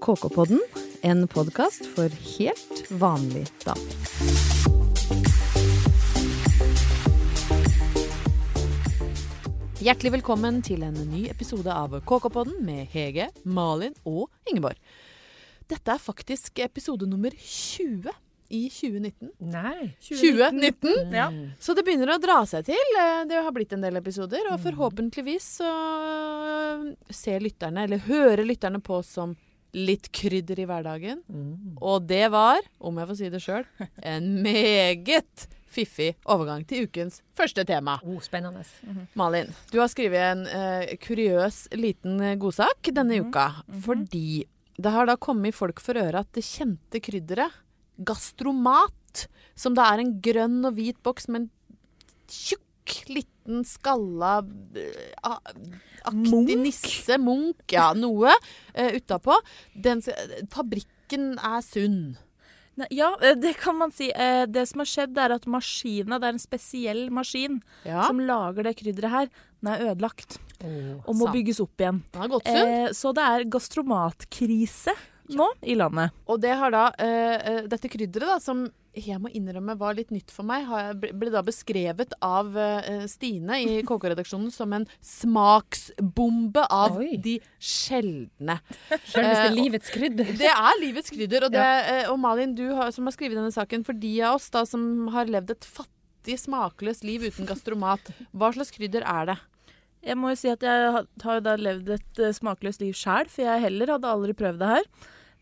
KK-podden, en podkast for helt vanlig damer. Hjertelig velkommen til en ny episode av KK-podden med Hege, Malin og Ingeborg. Dette er faktisk episode nummer 20 i 2019. Nei. 2019. Ja. Så det begynner å dra seg til. Eh, Det har blitt en del episoder, og forhåpentligvis så ser lytterne, eller hører lytterne på oss som litt krydder i hverdagen. Mm. Og det var, om jeg får si det sjøl, en meget fiffig overgang til ukens første tema. Oh, spennende. Malin, du har skrevet en eh, kuriøs liten eh, godsak denne uka. Fordi det har da kommet folk for øre at det kjente krydderet, gastromat, som da er en grønn og hvit boks med en tjukk, liten skalla eh, aktig nisse, munk, ja, noe uh, utapå. Den, fabrikken er sunn. Ja, eh, det kan man si. Det som har skjedd, er at maskina, det er en spesiell maskin Ja, som lager det krydderet her, den er ødelagt Oh. og må Sant. bygges opp igjen. Eh, så det er gastromatkrise nå i landet. Og det har da eh, dette krydderet, da, som jeg må innrømme var litt nytt for meg, har, ble, da beskrevet av eh, Stine i KK-redaksjonen som en smaksbombe av Oi. de sjeldne. Selveste Eh, livets krydder. Det er livets krydder. Og, det, eh, og Malin, du har, som har skrevet denne saken, for de av oss da som har levd et fattig, smakløst liv uten gastromat, hva slags krydder er det? Jeg må jo si at jeg har- jo da levd et smakløst liv sjæl, for jeg heller hadde aldri prøvd det her.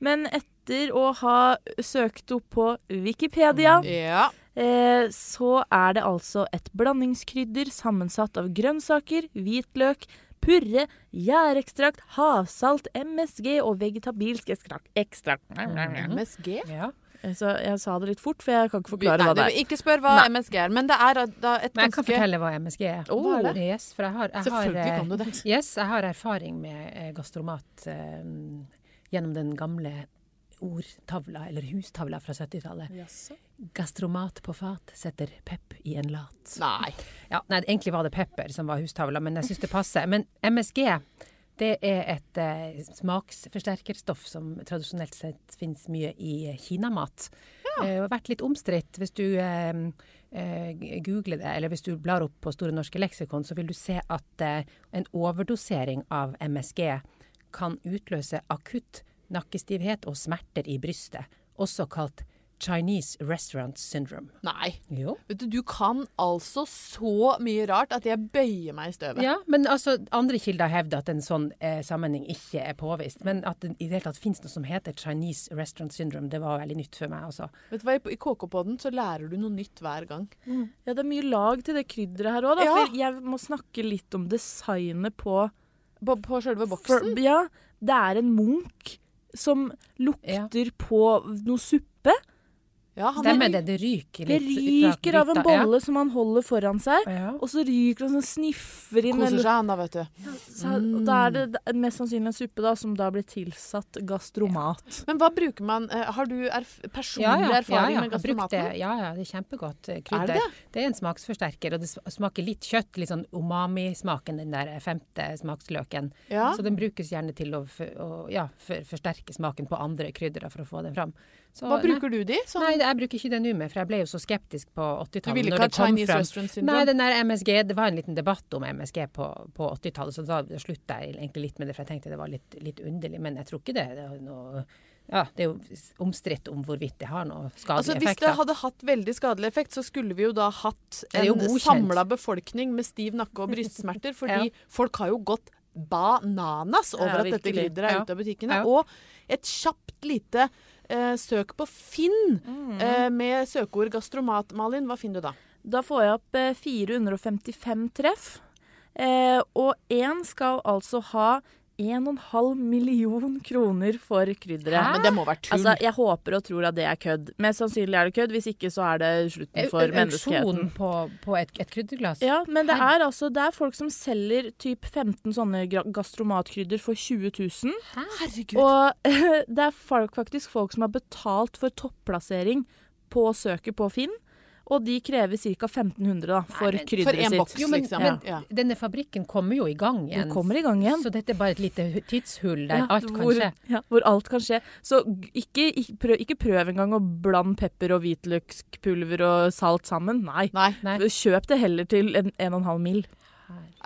Men etter å ha søkt opp på Wikipedia, Ja. eh, så er det altså et blandingskrydder sammensatt av grønnsaker, hvitløk, purre, gjærekstrakt, havsalt, MSG og vegetabilsk ekstrakt. ekstrakt. MSG? Ja. Eh, Så jeg sa det litt fort, for jeg kan ikke forklare Nei, hva det er. Ikke spør hva Nei. MSG er, men det er da et Men jeg kan fortelle hva MSG er. Oh, hva er det? Yes, for jeg har, jeg har, kan eh, du det. Yes, jeg har erfaring med gastromat eh, gjennom den gamle ordtavla, eller hustavla fra 70-tallet. Gastromat på fat setter pepp i en lat. Nei. Ja, nei, egentlig var det pepper som var hustavla, men jeg syns det passer. Men MSG, det er et eh, smaksforsterkerstoff som tradisjonelt sett finnes mye i kinamat. Eh, og har vært litt omstridt. Hvis du eh, eh, googler det, eller hvis du blar opp på Store norske leksikon, så vil du se at eh, en overdosering av MSG kan utløse akutt nakkestivhet og smerter i brystet, også kalt Chinese Restaurant Syndrome. Nei. Jo. Vet du, du kan altså så mye rart at jeg bøyer meg i støvet. Ja, men altså, andre kilder hevder at en sånn eh, sammenheng ikke er påvist. Men at det i det hele tatt finnes noe som heter Chinese Restaurant Syndrome, det var veldig nytt for meg. Også. Vet du hva, I KK-podden så lærer du noe nytt hver gang. Ja, det er mye lag til det krydderet her òg, da. Ja. For jeg må snakke litt om designet på På, på sjølve for, boksen. Ja, det er en munk som lukter på noe suppe. Ja, han Stemmer er, det? Det ryker Det ryker av en bolle ja. som han holder foran seg. Ja. Og så ryker det sånn sniffer inn koser seg han da, vet du. Så, og Da er det mest sannsynlig en suppe da, som da blir tilsatt gastromat. Men hva bruker man eh, Har du erf personlig Ja, ja, erfaring ja, ja. med gastromaten? Det, ja, ja, det er kjempegodt krydder. Er det det? er en smaksforsterker, og det smaker litt kjøtt. Litt sånn umami-smaken, den der femte smaksløken. Ja. Så den brukes gjerne til å, å ja, for, forsterke smaken på andre krydder for å få den fram. Så, Hva nei. bruker du de? Sånn, Nei, jeg bruker ikke det nå mer, for jeg ble jo så skeptisk på 80-tallet. Du ville ikke ha Chinese frem. restaurant Nei, den der MSG, det var en liten debatt om MSG på, på 80-tallet, så da slutta jeg egentlig litt med det, for jeg tenkte det var litt, litt underlig. Men jeg tror ikke det. Det er, noe, ja, det er jo omstridt om hvorvidt det har noe skadelig Altså, hvis det hadde hatt veldig skadelig effekt, så skulle vi jo da hatt en samla befolkning med stiv nakke og brystsmerter, fordi folk har jo gått bananas over Ja, at dette krydderet er Ja. ute av butikkene. Ja. Og et kjapt lite eh, søk på Finn Mm. eh, med søkeord gastromat, Malin. Hva finner du da? Da får jeg opp eh, 455 treff. Eh, og én skal altså ha 1,5 million kroner for krydderet. Men det må være tull. Altså, jeg håper og tror at det er kødd. Mest sannsynlig er det kødd. Hvis ikke så er det slutten for menneskeheten. på, på et, et krydderglass? Ja, men det er altså Det er folk som selger typ 15 sånne gastromatkrydder for 20 000. Herregud. Og det er faktisk folk som har betalt for topplassering på søket på Finn. Og de krever ca. 1500 da, for men- krydderet For en sitt. boks, Jo, men, liksom. men Ja. denne fabrikken kommer jo i gang igjen. Den kommer i gang igjen. Så dette er bare et lite tidshull der Ja, alt kan hvor, skje. Ja, hvor alt kan skje. Så ikke, ikke, prøv, ikke prøv engang å blande pepper og hvitløkspulver og salt sammen. Nei. Nei. Nei. Kjøp det heller til en 1,5 mil.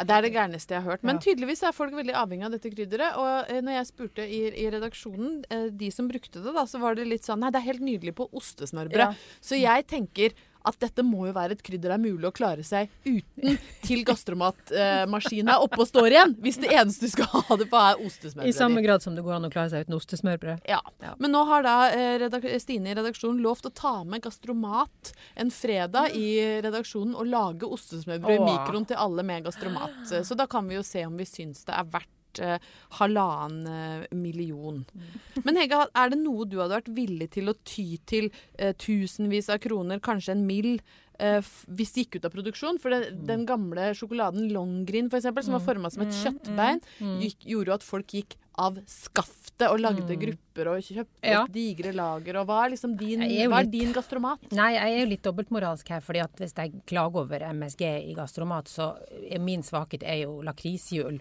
Det er det gærneste jeg har hørt. Men tydeligvis er folk veldig avhengig av dette krydderet. Og eh, når jeg spurte i, i redaksjonen, eh, de som brukte det, da, så var det litt sånn Nei, det er helt nydelig på ostesmørbrød. Ja. Så jeg tenker at dette må jo være et krydder det er mulig å klare seg uten til gastromatmaskinen er oppe og står igjen. Hvis det eneste du skal ha det på, er ostesmørbrød. I samme grad som det går an å klare seg uten ostesmørbrød. Ja. Ja. Men nå har da eh, redak Stine i redaksjonen lovt å ta med gastromat en fredag i redaksjonen og lage ostesmørbrød i mikroen til alle med gastromat. Så da kan vi jo se om vi syns det er verdt halvannen eh, million. Men Hege, er det noe du hadde vært villig til å ty til eh, tusenvis av kroner, kanskje en mill, eh, hvis det gikk ut av produksjon? For det, Mm. den gamle sjokoladen Longgreen, eksempel, som var forma som et kjøttbein, gikk, gjorde jo at folk gikk av skaftet og lagde grupper og kjøpte Mm. Ja. opp digre lager. Og hva er liksom din, er hva er litt- din gastromat? Nei, jeg er jo litt dobbeltmoralsk her, fordi at hvis jeg klager over MSG i gastromat, så er min svakhet er jo lakrishjul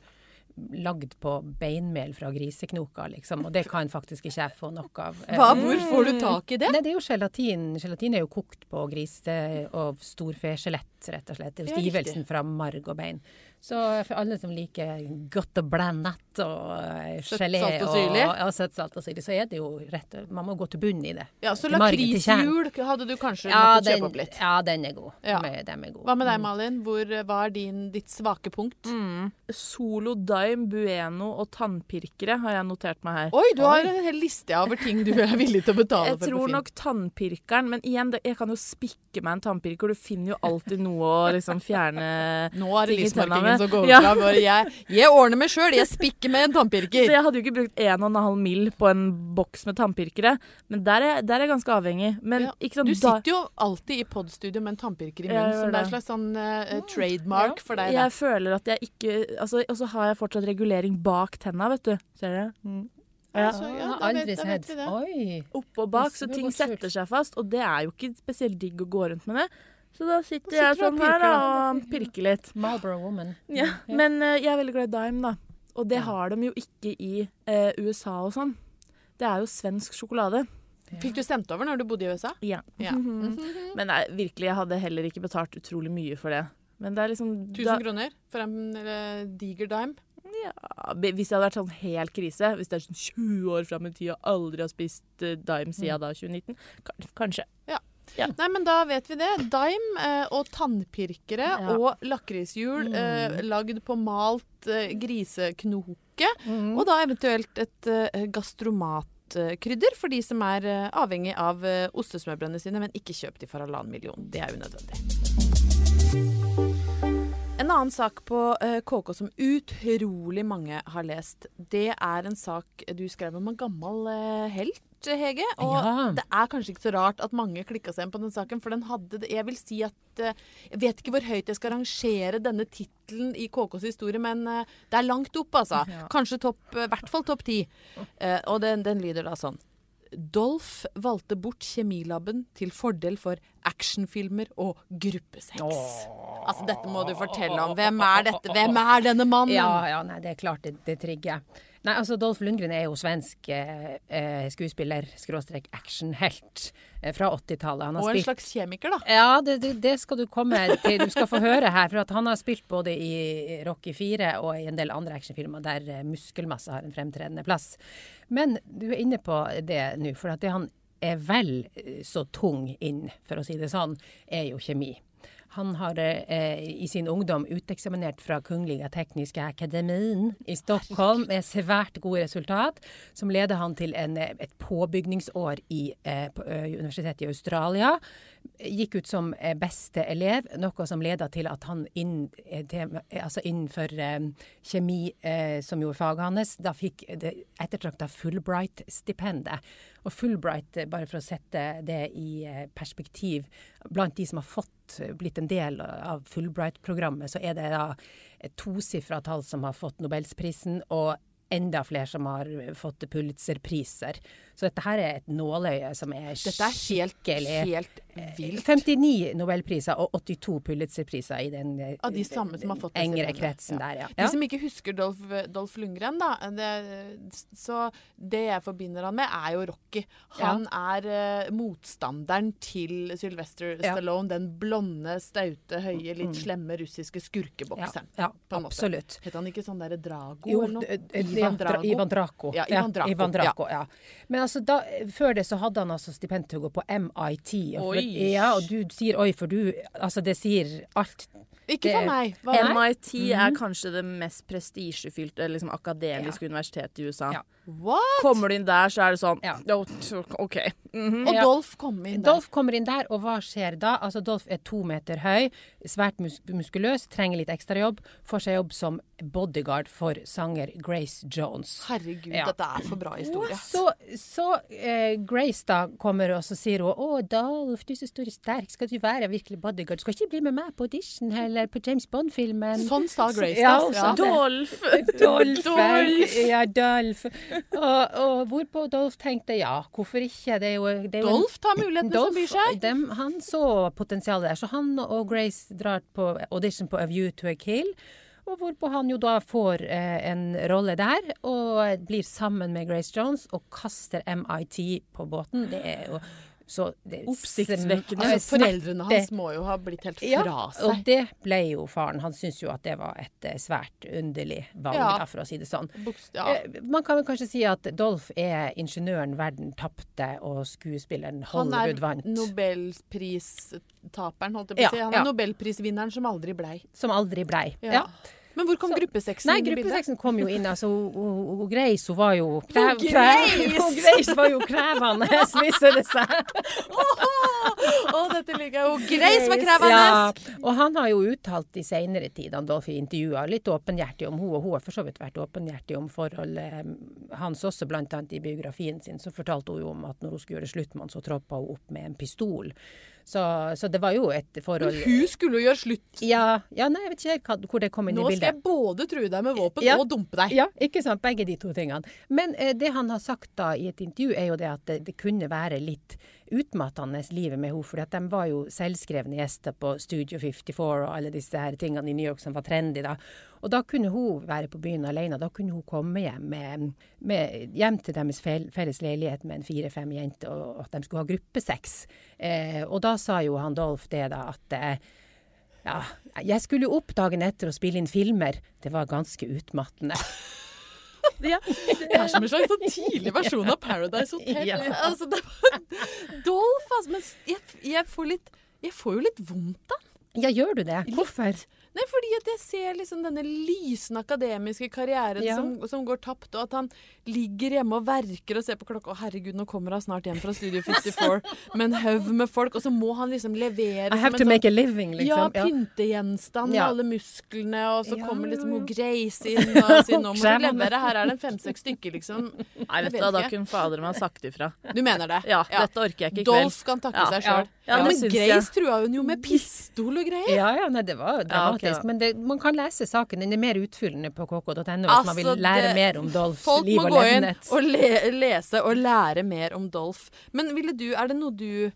lagd på beinmel fra griseknoker, liksom. Og det kan faktisk ikke jeg få nok av. Hva, hvor får du tak i det? Nei, det er jo gelatin. Gelatin er jo kokt på grise- og storfeskjelett, rett og slett. Det er jo riktig. stivelsen fra marg og bein. Så for alle som liker godt og blandet og gelé Søtt, gelé salt og syrlig? ja, søtt, salt og syrlig, så er det jo rett Man må gå til bunnen i det. Ja, Så lakrishjul hadde du kanskje Ja, måttet den, kjøpe opp litt? ja, den er god. Ja. Med, den er god. Hva med deg, Malin? Hvor, hva er din, ditt svake punkt? Mm. Solo Dime, Bueno og tannpirkere har jeg notert meg her. Oi, du har en hel liste over ting du er villig til å betale Jeg for Jeg tror nok tannpirkeren, men igjen, jeg kan jo spikke meg en tannpirker. Du finner jo alltid noe å liksom fjerne Nå er det lysmarkingen som går Ja. fra. Bare jeg, jeg ordner meg sjøl, jeg spikker med en tannpirker. Så jeg hadde jo ikke brukt 1,5 mill. på en boks med tannpirkere, men der er, der er jeg ganske avhengig. Men Ja, ikke sant, Du sitter jo alltid i podstudio med en tannpirker i munnen, som det er en slags sånn uh, trademark for deg. Da. Jeg føler at jeg ikke altså, Og så har jeg fortsatt regulering bak tenna, vet du. Ser du? Ja. Altså, ja, aldri sett. Oppå og bak, så ting setter seg fast. Og det er jo ikke spesielt digg å gå rundt med det. Så da sitter, Da sitter jeg sånn her da, og pirker litt. Marlboro Woman. Ja, Ja. Men uh, jeg er veldig glad i Dime, da. Og det Ja. har de jo ikke i uh, USA og sånn. Det er jo svensk sjokolade. Fikk du stemt over når du bodde i USA? Ja. Ja. Men nei, virkelig, jeg hadde heller ikke betalt utrolig mye for det. Men det er liksom 1000 da, kroner for en eh, diger dime? ja, Hvis det hadde vært sånn helt krise, hvis det er sånn 20 år fram i tid og aldri har spist uh, Dime siden da 2019, kan- kanskje. Nei, men da vet vi det. Dime eh, og tannpirkere Ja. og lakrisehjul eh, lagd på malt eh, griseknoke. Mm. Og da eventuelt et eh, gastromatkrydder for de som er eh, avhengig av eh, ostesmørbrødene sine, men ikke kjøp de for halvannen million. Det er unødvendig. En annen sak på eh, KK som utrolig mange har lest, det er en sak du skrev om en gammel eh, helt, Hege. Og Ja. det er kanskje ikke så rart at mange klikka seg inn på den saken, for den hadde Jeg vil si at eh, Jeg vet ikke hvor høyt jeg skal rangere denne tittelen i KKs historie, men eh, det er langt opp, altså. Ja. Kanskje topp I hvert fall topp ti. Eh, og den, den lyder da sånn. Dolph valgte bort kjemilaben til fordel for actionfilmer og gruppesex. Altså, dette må du fortelle om. Hvem er dette? Hvem er denne mannen? Ja, ja, nei, det er klart det, det trigger. Nei, altså Dolph Lundgren er jo svensk eh, eh, skuespiller, skråstrek actionhelt, eh, fra 80-tallet. Han har Og en spilt slags kjemiker, da. Ja, det, det, det skal du komme til. Du skal få høre her. For han har spilt både i Rocky 4 og i en del andre actionfilmer der eh, muskelmasse har en fremtredende plass. Men du er inne på det nå. For at det han er vel eh, så tung inn, for å si det sånn, er jo kjemi. Han har eh, i sin ungdom uteksaminert fra Kungliga Tekniske Akademin i Stockholm med svært gode resultat, som leder han til en, eh, et påbygningsår i eh, på, ø, Universitetet i Australia. Gikk ut som eh, beste elev, noe som leda til at han inn, eh, eh, altså innenfor eh, kjemi, eh, som jo er faget hans, da fikk det ettertrakta Fulbright-stipendet. Og Fulbright, eh, bare for å sette det i eh, perspektiv, blant de som har fått eh, blitt en del av Fulbright-programmet, så er det da et tosifra tall som har fått Nobelsprisen, og enda flere som har fått Pulitzer-priser. Så dette her er et nåløye som er Dette er helt, skikkelig helt Vilt. 59 nobelpriser og 82 Pulitzerpriser i den eh, Av de samme som har fått engere kretsen Ja. der, ja. De som ikke husker Dolph, Dolph Lundgren, da. Det, så det jeg forbinder han med, er jo Rocky. Han er uh, motstanderen til Sylvester Ja. Stallone. Den blonde, staute, høye, litt slemme russiske ja, skurkebokseren. ja, en måte. absolutt. Het han ikke sånn derre Drago Jo, eller noe? Ivan Dra- Drago. Ivan Draco. Ja, Ivan Draco, Ivan Draco, ja. Men altså, da, før det så hadde han altså stipend til å gå på MIT. Og for, ja, og du sier oi, for du Altså, det sier alt. Ikke for meg. Hva er? MIT er kanskje det mest prestisjefylte liksom, akademiske universitetet i USA. Ja. What? Kommer du inn der, så er det sånn Ja. OK. OK. -hmm. Og Ja. Dolph kom inn der. Dolph kommer inn der, og hva skjer da? Altså, Dolph er to meter høy, svært mus muskuløs, trenger litt ekstrajobb. Får seg jobb som bodyguard for sanger Grace Jones. Herregud, Ja. dette er for bra historie. Så, så eh, Grace da kommer og så sier hun Å, Dolph, du er så stor og sterk, skal du være virkelig bodyguard? Skal ikke bli med meg på audition eller på James Bond-filmen? Sånn sa Grace. Ja, da. hun Dolf. Dolf. Dolph. Ja, Dolph. Og, og hvorpå Dolph tenkte ja, hvorfor ikke? Det er jo, det er jo Dolf tar mulighetene som byr seg. dem, han så potensialet der, så han og Grace drar på audition på A View to a Kill. Og hvorpå han jo da får eh, en rolle der, og blir sammen med Grace Jones og kaster MIT på båten. Det er jo så det Oppsiktsvekkende. Altså, foreldrene hans må jo ha blitt helt Ja, fra og det ble jo faren. Han syntes jo at det var et eh, svært underlig valg, Ja. da, for å si det sånn. Bokst- ja. Eh, Man kan vel kanskje si at Dolph er ingeniøren verden tapte, og skuespilleren Han er nobelpristaperen, holdt jeg på Ja, å si. Han ja. er nobelprisvinneren som aldri blei. Som aldri blei. Ja. Men hvor kom Så- gruppesexen Nei, inn i bildet? gruppesexen kom jo inn. Altså, hun- Greis, hun Grace hun var jo krev, krev, hun Grace var jo krevende, viser det seg. Å, dette liker jeg. Og Grace var krevende! Ja, og han har jo uttalt i senere tid, han Dolphy intervjua, litt åpenhjertig om henne, og hun har for så vidt vært åpenhjertig om forholdet eh, hans også, annet i biografien sin. Så fortalte hun jo om at når hun skulle gjøre slutt med han, så troppa hun opp med en pistol. Så, så det var jo et forhold Men Hun skulle jo gjøre slutt. Ja, ja nei, jeg vet ikke hva- hvor det kom inn Nå i skal jeg både true deg med våpen Ja. og dumpe deg. Ja, ikke sant. Begge de to tingene. Men eh, det han har sagt da i et intervju, er jo det at det, det kunne være litt utmattende livet med henne. For de var jo selvskrevne gjester på Studio 54 og alle disse her tingene i New York som var trendy da. Og da kunne hun være på byen alene. Da kunne hun komme hjem, med, med, hjem til deres fel, felles leilighet med en fire-fem jenter, og at de skulle ha gruppesex. Eh, og da sa jo han Dolph det da at eh, ja, jeg skulle jo opp dagen etter og spille inn filmer. Det var ganske utmattende. Ja. Det er som en slags sånn tidlig versjon av Paradise Hotel. Ja. Altså, det var Dolph, altså. Men jeg, jeg, får litt, jeg får jo litt vondt av Ja, gjør du det? Hvorfor? Nei, fordi at jeg ser liksom denne lysende akademiske karrieren Ja. som, som går tapt, og at han ligger hjemme og verker og ser på klokka. Å, herregud, nå kommer han snart hjem fra Studio 54 med en haug med folk, og så må han liksom levere I have to make a living, ja, liksom. pyntegjenstand med Ja. alle musklene, og så Ja, kommer liksom ja. hun Grace inn og sier nå må du levere, her er det en fem-seks stykker, liksom. Nei, vet du da kunne fader meg sagt ifra. Du mener det? Ja, dette orker jeg ikke i kveld. Dolph kan takke Ja, seg ja. sjøl. Ja, men Grace jeg. Trua hun jo med pistol og greier. Ja, ja, nei, det var Ja, ok, dramatisk. Ja. Men det, man kan lese saken. Den er mer utfyllende på kk.no hvis Altså, man vil lære det- mer om Dolphs Folk liv må gå inn og le lese og lære mer om Dolph. Men ville du, er det noe du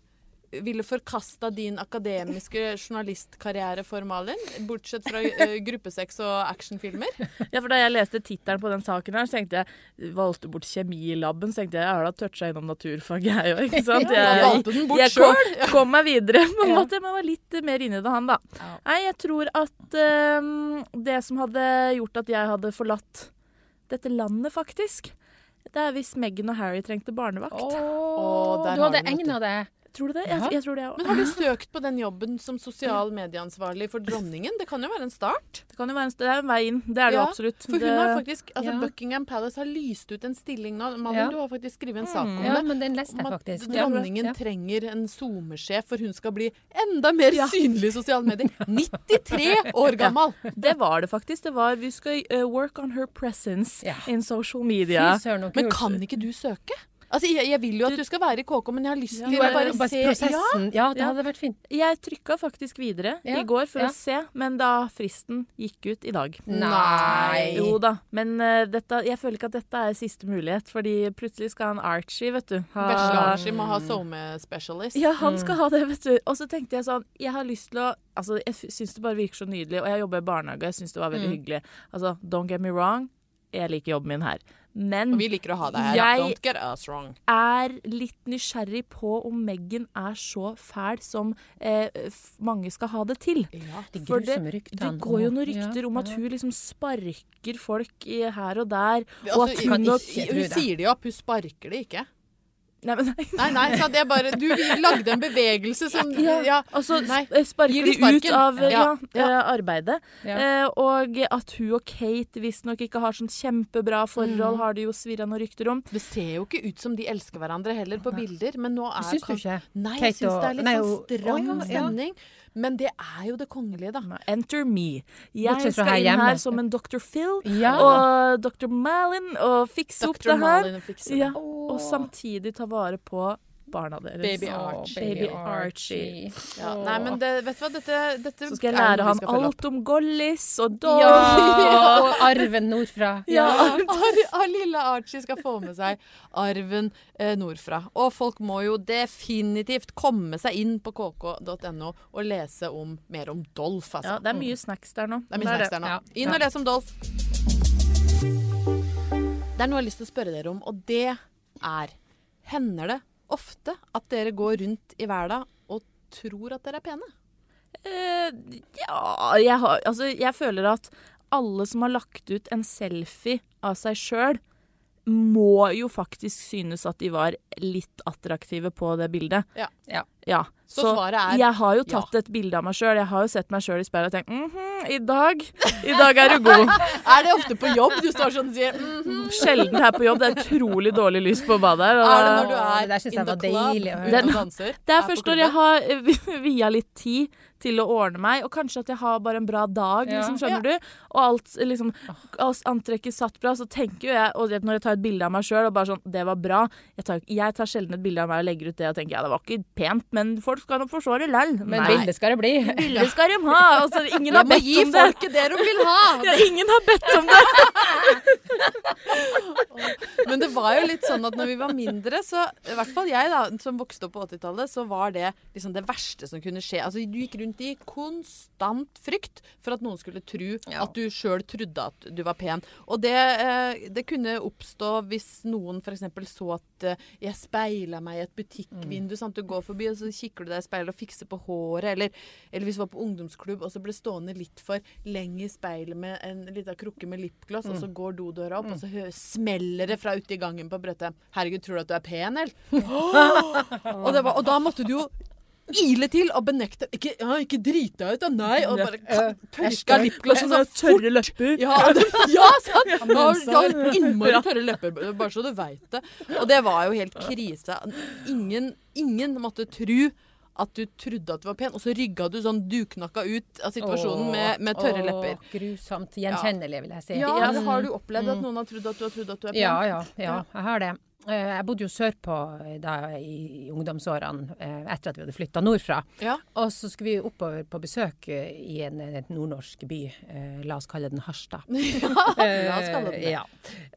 ville forkasta din akademiske journalistkarriere for, Malin? Bortsett fra uh, gruppesex og actionfilmer? Ja, for Da jeg leste tittelen på den saken, her, så tenkte jeg valgte bort kjemilabben. Så tenkte jeg jeg har da toucha innom naturfag, jeg òg. Ikke sant? Ja, da valgte den bort jeg kom, selv. kom meg videre. på en Ja. måte, Men var litt mer inne i det, han da. Ja. Nei, jeg tror at um, det som hadde gjort at jeg hadde forlatt dette landet, faktisk, det er hvis Meghan og Harry trengte barnevakt. Oh, oh du hadde egna deg. Tror du det? Jeg, jeg tror det, Men har du søkt på den jobben som sosial medieansvarlig for dronningen? Det kan jo være en start? Det kan jo være en, det er en vei inn. Det er det Ja, absolutt. For hun har faktisk, altså Ja. Buckingham Palace har lyst ut en stilling nå. Malin, Ja. du har faktisk skrevet en sak om Ja, det. men den leste jeg faktisk. Dronningen Ja. trenger en SoMe-sjef, for hun skal bli enda mer synlig i sosiale medier. 93 år gammel! det var det faktisk. Det var Vi skal uh, work on her presence Ja. in social media. Men kan ikke du søke? Altså, jeg, jeg vil jo at du skal være i KK, men jeg har lyst til ja, å bare bare se prosessen. Ja, det Ja. hadde vært fint. Jeg trykka faktisk videre Ja, i går for ja. å se, men da fristen gikk ut i dag. Nei. Jo da, men uh, dette, jeg føler ikke at dette er siste mulighet, fordi plutselig skal han Archie, vet du ha- Archie må ha SoMe-specialist. Ja, han skal ha det, vet du. Og så tenkte jeg sånn Jeg har lyst til å Altså, jeg syns det bare virker så nydelig, og jeg jobber i barnehage, og jeg syns det var veldig hyggelig. Altså, don't get me wrong, jeg liker jobben min her. Men Og vi liker å ha deg her. Jeg- Don't get us wrong. er litt nysgjerrig på om Meghan er så fæl som eh, mange skal ha det til. Ja. De For det, det går jo noen Ja, rykter om at hun liksom sparker folk i her og der. Altså, Og at hun hun, nok hun sier det jo opp, hun sparker det ikke. Nei, men nei. Nei, nei, så det er bare Du lagde en bevegelse som Ja. Og så Nei. sparker de ut av eh, ja, Ja, ja. eh, arbeidet. Ja. Eh, og at hun og Kate visstnok ikke har sånn kjempebra forhold, Mm. har det jo svirra noen rykter om. Det ser jo ikke ut som de elsker hverandre heller på bilder, men nå er Syns du ikke? Nei, jeg Kate syns og- det er litt nei, sånn stram ja, ja. stemning. Men det er jo det kongelige, da. Enter me. Jeg skal her inn hjemme. her som en Dr. Phil Ja. og Dr. Malin og fikse opp Dr. det her. Malin og fikse Ja. det. Og samtidig ta vare på barna deres. Baby Archie. Baby Archie. Ja. Nei, men det, vet du hva, dette, dette Så skal jeg lære opp. alt om Gollis og Dolly. Ja, og arven nordfra. Ja, Ar Ar lille Archie skal få med seg arven eh, nordfra. Og folk må jo definitivt komme seg inn på kk.no og lese om, mer om Dolf. altså. Ja, det er mye snacks der nå. Det er mye snacks der nå. Ja. Inn og les om Dolf. Det er noe jeg har lyst til å spørre dere om, og det er Hender det ofte at dere går rundt i hverdagen og tror at dere er pene? Uh, ja, jeg, har, altså, jeg føler at alle som har lagt ut en selfie av seg sjøl, må jo faktisk synes at de var litt attraktive på det bildet. Ja. Ja. Ja, Så svaret er jeg har jo tatt et bilde av meg sjøl. Jeg har jo sett meg sjøl i speilet og tenkt mhm, i dag, i dag er du god. Er det ofte på jobb du står sånn og sier mhm? Sjelden her på jobb. Det er utrolig dårlig lys på badet her. og Er det når du er det in the club Den- og danser? Det er først når jeg har via litt tid til å ordne meg, og kanskje at jeg har bare en bra dag, Ja. liksom, skjønner du? Og alt liksom Antrekket satt bra, så tenker jo jeg Og når jeg tar et bilde av meg sjøl og bare sånn Det var bra. Jeg tar, jeg tar sjelden et bilde av meg og legger ut det og tenker ja, det var ikke pent, men folk skal nok forstå det lell. Men Nei. bildet skal det bli. Bilde skal de ha! Altså, ingen har bedt gi om det. folket det de vil ha! Ja, ingen har bedt om det. Men det var jo litt sånn at når vi var mindre, så i hvert fall jeg da, som vokste opp på 80-tallet, så var det liksom det verste som kunne skje. Altså Du gikk rundt i konstant frykt for at noen skulle tro Ja. at du sjøl trodde at du var pen. Og det, eh, det kunne oppstå hvis noen f.eks. så at eh, jeg speila meg i et butikkvindu. sant? Du går forbi, og så kikker du deg i speilet og fikser på håret. Eller, eller hvis du var på ungdomsklubb og så ble stående litt for lenge i speilet med en lita krukke med lipgloss, og så går dodøra opp, og så hø smeller det fra ute i gangen på brøttet. 'Herregud, tror du at du er pen, eller?' og, det var, og da måtte du jo ile til og benekte Ikke, ja, ikke drit deg ut, da. Nei. Og bare ka- tørka lipglossen så fort. Tørre lepper. Ja, ja sant! Har, du innmari tørre lepper, bare så du veit det. Og det var jo helt krise. Ingen, ingen måtte tro at du trodde at du var pen, og så rygga du sånn duknakka ut av situasjonen med, med tørre Åh, lepper. Grusomt gjenkjennelig, vil jeg si. Ja, Ja. Har du opplevd at noen har trodd at du har trodd at du er pen? Ja, ja, ja, jeg har det. Eh, Jeg bodde jo sørpå eh, da i ungdomsårene, eh, etter at vi hadde flytta nordfra. Ja. Og så skulle vi oppover på besøk i en, en nordnorsk by. La oss kalle den Harstad. La oss kalle den det. Ja.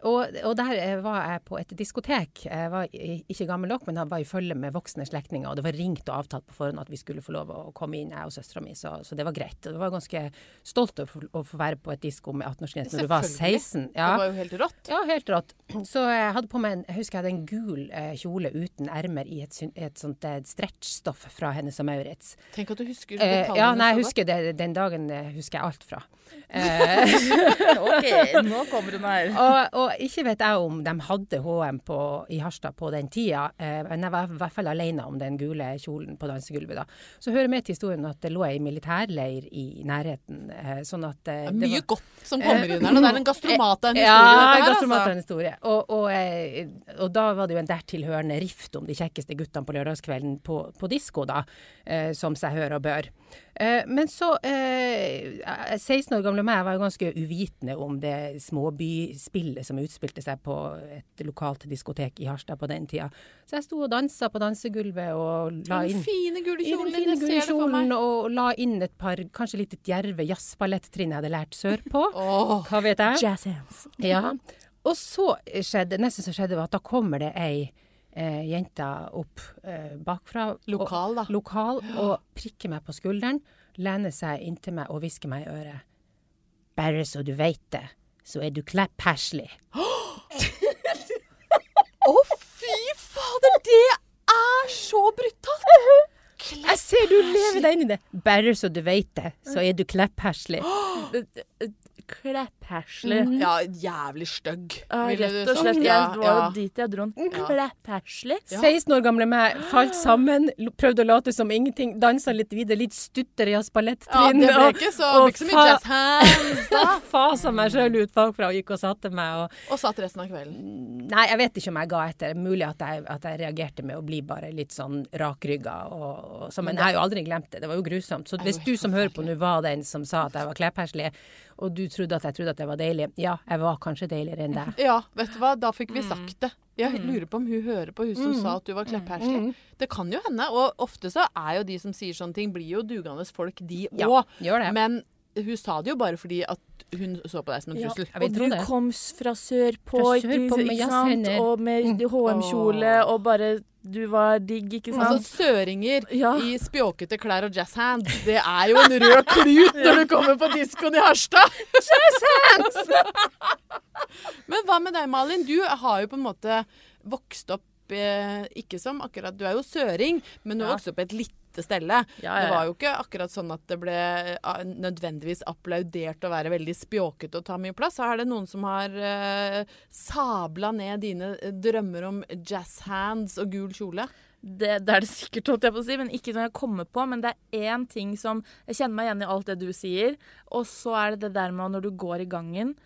Og, og der var jeg på et diskotek. Jeg var ikke gammel nok, men jeg var i følge med voksne slektninger. Og det var ringt og avtalt på forhånd at vi skulle få lov å komme inn, jeg og søstera mi. Så, så det var greit. Og jeg var ganske stolt over å få- være på et disko med 18-årsgrense når du var Selvfølgelig. 16. Det var jo helt rått. Ja, helt rått. Så jeg hadde på meg en, jeg husker jeg hadde en gul eh, kjole uten ermer i et, et sånt eh, stretchstoff fra Hennes og Maurits. Tenk at du husker Eh, ja, nei, jeg husker det, den dagen eh, husker jeg alt fra. Eh, OK, nå kommer hun her. og, og ikke vet jeg om de hadde HM på, i Harstad på den tida, eh, men jeg var i hvert fall alene om den gule kjolen på dansegulvet da. Så hører med til historien at det lå ei militærleir i nærheten, eh, sånn at eh, Det er det mye var- godt som kommer inn her. nå. Det er en gastromat av en historie. Ja, dette her, gastromat altså. er en historie. Og, og, eh, og da var det jo en dertilhørende rift om de kjekkeste guttene på lørdagskvelden på, på disko, da. Eh, som seg hør og bør. Eh, men så eh, 16 år gamle meg var jo ganske uvitende om det småbyspillet som utspilte seg på et lokalt diskotek i Harstad på den tida. Så jeg sto og dansa på dansegulvet og la Den inn fine gule den kjolen fine gule kjolen og la inn et par kanskje litt djerve jazzballettrinn jeg hadde lært sørpå. Åh, Hva vet jeg? Jazz hands. Ja. Og så skjedde, nesten som skjedde var at da kommer det ei eh, jente opp eh, bakfra. Lokal, da. Og, lokal, og prikker meg på skulderen, lener seg inntil meg og hvisker meg i øret. Bare så du veit det, så er du klepp-heslig. Å, fy fader! Det er så brutalt! Jeg ser du lever deg inn i det. Bare så du veit det, så er du klepp-heslig. Klepp-heslig. Ja, jævlig stygg. Ja, rett og slett. Ja, det var ja. dit jeg dro den. Klepp-heslig. 16 år gamle meg falt sammen, prøvde å late som ingenting, dansa litt videre, litt stutter i stuttere Ja, det ble ikke så, og og ikke så mye jazz hands da. Fasa meg sjøl ut bakfra og gikk og satte meg. Og, Og satt resten av kvelden. nei, jeg vet ikke om jeg ga etter. Mulig at jeg, at jeg reagerte med å bli bare litt sånn rakrygga. Og, og, så, men jeg har jo aldri glemt det. Det var jo grusomt. Så hvis du som hører på nå var den som sa at jeg var kleppherslig, og du trodde at jeg trodde at jeg var deilig, ja, jeg var kanskje deiligere enn deg. Ja, vet du hva, da fikk vi Mm. sagt det. Jeg lurer på om hun hører på hun som sa at du var kleppherslig. Det kan jo hende. Og ofte så er jo de som sier sånne ting, blir jo dugende folk, de Ja, òg. det. Men hun sa det jo bare fordi at hun så på deg som en Ja, trussel. Ja, Og du det. kom fra sørpå, sør, ikke, med sant? Og med HM-kjole, og bare Du var digg, ikke sant? Altså Søringer Ja. i spjåkete klær og jazzhands, det er jo en rød klut når du kommer på diskoen i Harstad! Jazzhands! Men hva med deg, Malin? Du har jo på en måte vokst opp eh, ikke som akkurat Du er jo søring, men du Ja. vokst opp i et lite stelle. Ja, Det ja, var jo ikke akkurat sånn at det ble eh, nødvendigvis applaudert å være veldig spjåkete og ta mye plass. Er det noen som har uh, sabla ned dine eh, drømmer om jazzhands og gul kjole? Det, det er det sikkert, holdt jeg på å si, men ikke noe jeg kommer på. Men det er én ting som Jeg kjenner meg igjen i alt det du sier. Og så er det det der med når du går i gangen,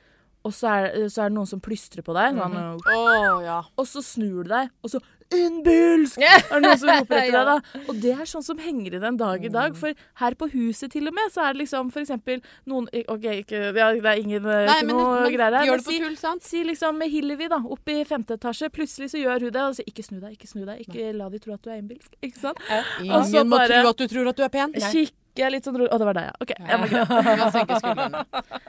og så er, så er det noen som plystrer på deg. sånn, Å ja. Og så snur du deg, og så Innbilsk! Er det noen som roper etter deg, da? Og det er sånn som henger i den dag i dag. For her på huset til og med, så er det liksom for eksempel noen OK, ikke, ja, det er ingen Nei, ikke noe greier her. men si- tull? Si liksom med Hillevi da, opp i femte etasje. Plutselig så gjør hun det og sier 'ikke snu deg, ikke snu deg', ikke la de tro at du er innbilsk. Ikke sant? Ja. Ingen må tro at du tror at du er pen. Kikk jeg er litt sånn rolig Å, det var deg, ja. OK. Jeg må greit.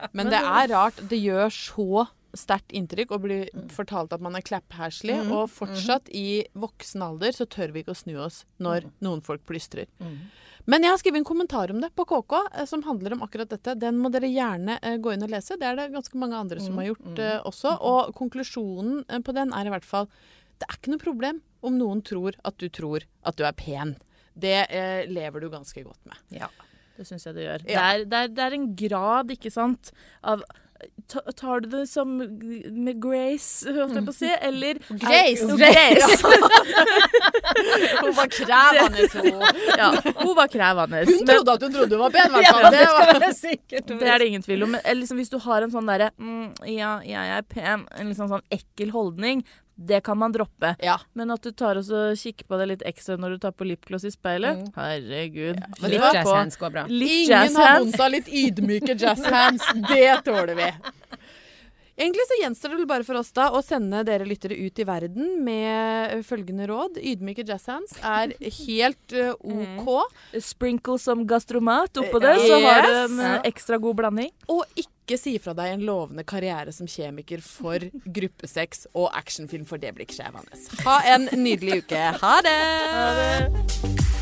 Men det er rart. Det gjør så sterkt inntrykk og blir fortalt at man er kleppherslig, og fortsatt i voksen alder så tør vi ikke å snu oss når noen folk plystrer. Men jeg har skrevet en kommentar om det på KK eh, som handler om akkurat dette. Den må dere gjerne eh, gå inn og lese. Det er det ganske mange andre som har gjort eh, også. Og konklusjonen på den er i hvert fall det er ikke noe problem om noen tror at du tror at du er pen. Det eh, lever du ganske godt med. Ja. Det syns jeg det gjør. Ja. Det, er, det, er, det er en grad, ikke sant, av Tar du det som med grace, holdt jeg på å si, eller Grace? Er, grace. Hun var krevende, hun. ja, hun var krevende. Hun Men trodde at hun trodde hun var pen, i hvert Ja, fall. det Det var- sikkert. det er det ingen tvil om. Men liksom, hvis du har en sånn derre mm, Ja, jeg er pen. En liksom sånn ekkel holdning. Det kan man droppe. Ja. Men at du tar og kikker på det litt ekstra når du tar på lipgloss i speilet Mm. Herregud. Ja, Litt jazzhands går bra. Litt Ingen jazz har vondt av litt ydmyke jazzhands. Det tåler vi. Egentlig så gjenstår det bare for oss da å sende dere lyttere ut i verden med følgende råd. Ydmyke jazzhands er helt eh, OK. Sprinkle som gastromat oppå det, så har du en eh, ekstra god blanding. Og ikke si fra deg en lovende karriere som kjemiker for gruppesex og actionfilm, for det blir ikke skjevende. Ha en nydelig uke. Ha det!